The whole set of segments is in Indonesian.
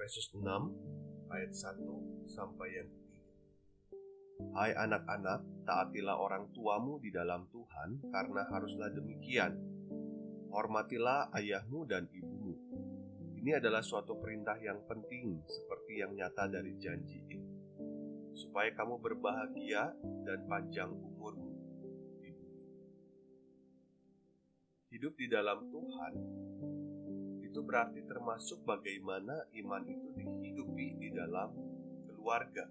Efesus 6 ayat 1 sampai yang ketiga. Hai anak-anak, taatilah orang tuamu di dalam Tuhan karena haruslah demikian. Hormatilah ayahmu dan ibumu. Ini adalah suatu perintah yang penting seperti yang nyata dari janji ini. Supaya kamu berbahagia dan panjang umurmu. Hidup di dalam Tuhan itu berarti termasuk bagaimana iman itu dihidupi di dalam keluarga.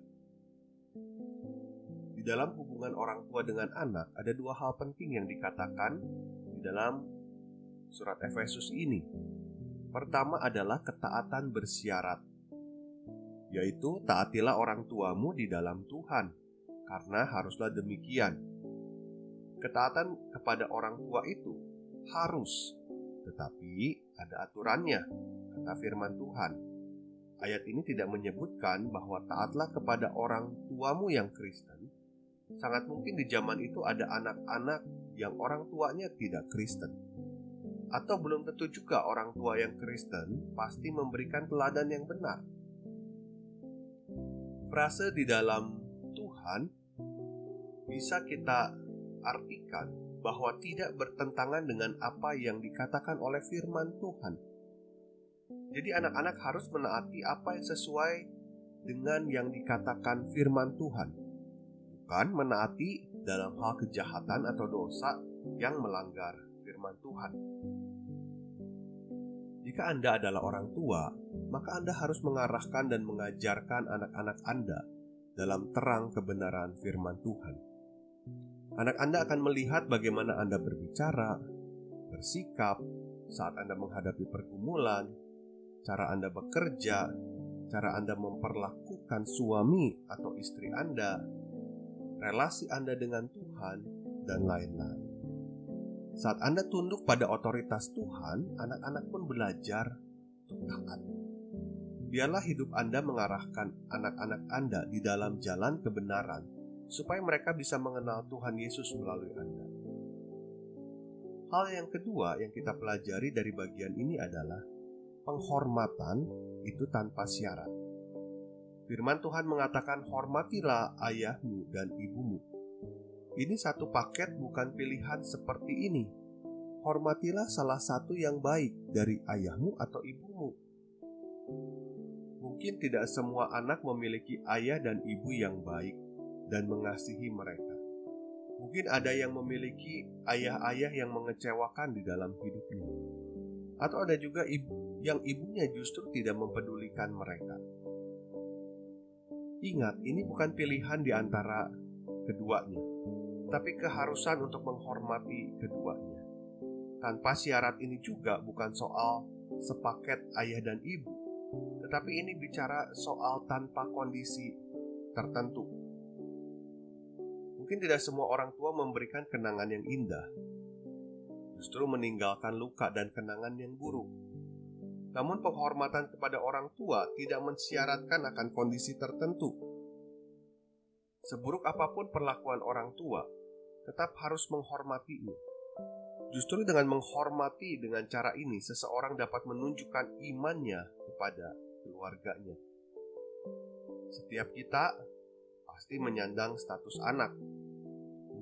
Di dalam hubungan orang tua dengan anak, ada dua hal penting yang dikatakan di dalam surat Efesus ini. Pertama adalah ketaatan bersyarat, yaitu taatilah orang tuamu di dalam Tuhan, karena haruslah demikian. Ketaatan kepada orang tua itu harus tetapi ada aturannya, kata firman Tuhan. Ayat ini tidak menyebutkan bahwa taatlah kepada orang tuamu yang Kristen. Sangat mungkin di zaman itu ada anak-anak yang orang tuanya tidak Kristen. Atau belum tentu juga orang tua yang Kristen pasti memberikan teladan yang benar. Frase di dalam Tuhan bisa kita artikan bahwa tidak bertentangan dengan apa yang dikatakan oleh firman Tuhan. Jadi anak-anak harus menaati apa yang sesuai dengan yang dikatakan firman Tuhan. Bukan menaati dalam hal kejahatan atau dosa yang melanggar firman Tuhan. Jika Anda adalah orang tua, maka Anda harus mengarahkan dan mengajarkan anak-anak Anda dalam terang kebenaran firman Tuhan. Anak Anda akan melihat bagaimana Anda berbicara, bersikap saat Anda menghadapi pergumulan, cara Anda bekerja, cara Anda memperlakukan suami atau istri Anda, relasi Anda dengan Tuhan, dan lain-lain. Saat Anda tunduk pada otoritas Tuhan, anak-anak pun belajar untuk taat. Biarlah hidup Anda mengarahkan anak-anak Anda di dalam jalan kebenaran supaya mereka bisa mengenal Tuhan Yesus melalui Anda. Hal yang kedua yang kita pelajari dari bagian ini adalah penghormatan itu tanpa syarat. Firman Tuhan mengatakan, "Hormatilah ayahmu dan ibumu." Ini satu paket, bukan pilihan seperti ini. Hormatilah salah satu yang baik dari ayahmu atau ibumu. Mungkin tidak semua anak memiliki ayah dan ibu yang baik, dan mengasihi mereka. Mungkin ada yang memiliki ayah-ayah yang mengecewakan di dalam hidupnya, atau ada juga ibu yang ibunya justru tidak mempedulikan mereka. Ingat, ini bukan pilihan di antara keduanya, tapi keharusan untuk menghormati keduanya. Tanpa syarat ini juga bukan soal sepaket ayah dan ibu, tetapi ini bicara soal tanpa kondisi tertentu Mungkin tidak semua orang tua memberikan kenangan yang indah, justru meninggalkan luka dan kenangan yang buruk. Namun, penghormatan kepada orang tua tidak mensyaratkan akan kondisi tertentu. Seburuk apa pun perlakuan orang tua, tetap harus menghormatinya. Justru dengan menghormati dengan cara ini, seseorang dapat menunjukkan imannya kepada keluarganya. Setiap kita pasti menyandang status anak,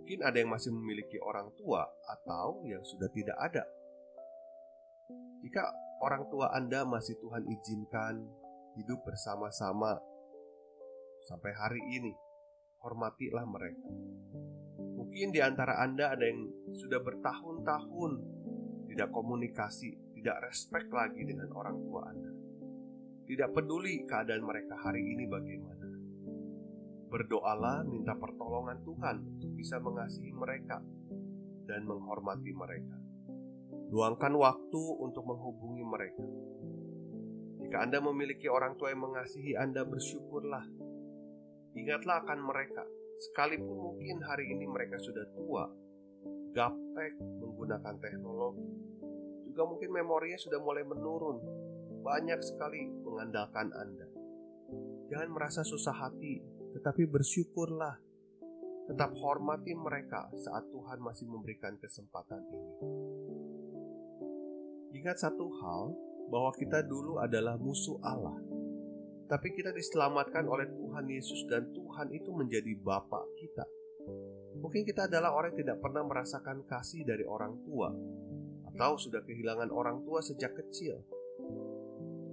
Mungkin ada yang masih memiliki orang tua atau yang sudah tidak ada. Jika orang tua Anda masih Tuhan izinkan hidup bersama-sama sampai hari ini, hormatilah mereka. Mungkin di antara Anda ada yang sudah bertahun-tahun tidak komunikasi, tidak respect lagi dengan orang tua Anda. Tidak peduli keadaan mereka hari ini bagaimana. Berdoalah minta pertolongan Tuhan untuk bisa mengasihi mereka dan menghormati mereka. Luangkan waktu untuk menghubungi mereka. Jika Anda memiliki orang tua yang mengasihi Anda, bersyukurlah. Ingatlah akan mereka, sekalipun mungkin hari ini mereka sudah tua, gaptek menggunakan teknologi, juga mungkin memorinya sudah mulai menurun, banyak sekali mengandalkan Anda. Jangan merasa susah hati, tetapi bersyukurlah. Tetap hormati mereka saat Tuhan masih memberikan kesempatan ini. Ingat satu hal, bahwa kita dulu adalah musuh Allah. Tapi kita diselamatkan oleh Tuhan Yesus dan Tuhan itu menjadi Bapa kita. Mungkin kita adalah orang yang tidak pernah merasakan kasih dari orang tua atau sudah kehilangan orang tua sejak kecil.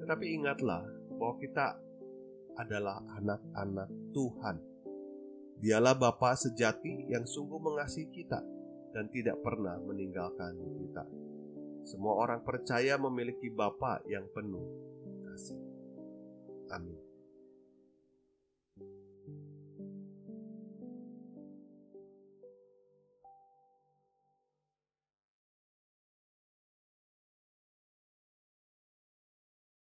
Tetapi ingatlah bahwa kita adalah anak-anak Tuhan. Dialah Bapa sejati yang sungguh mengasihi kita dan tidak pernah meninggalkan kita. Semua orang percaya memiliki Bapa yang penuh kasih. Amin.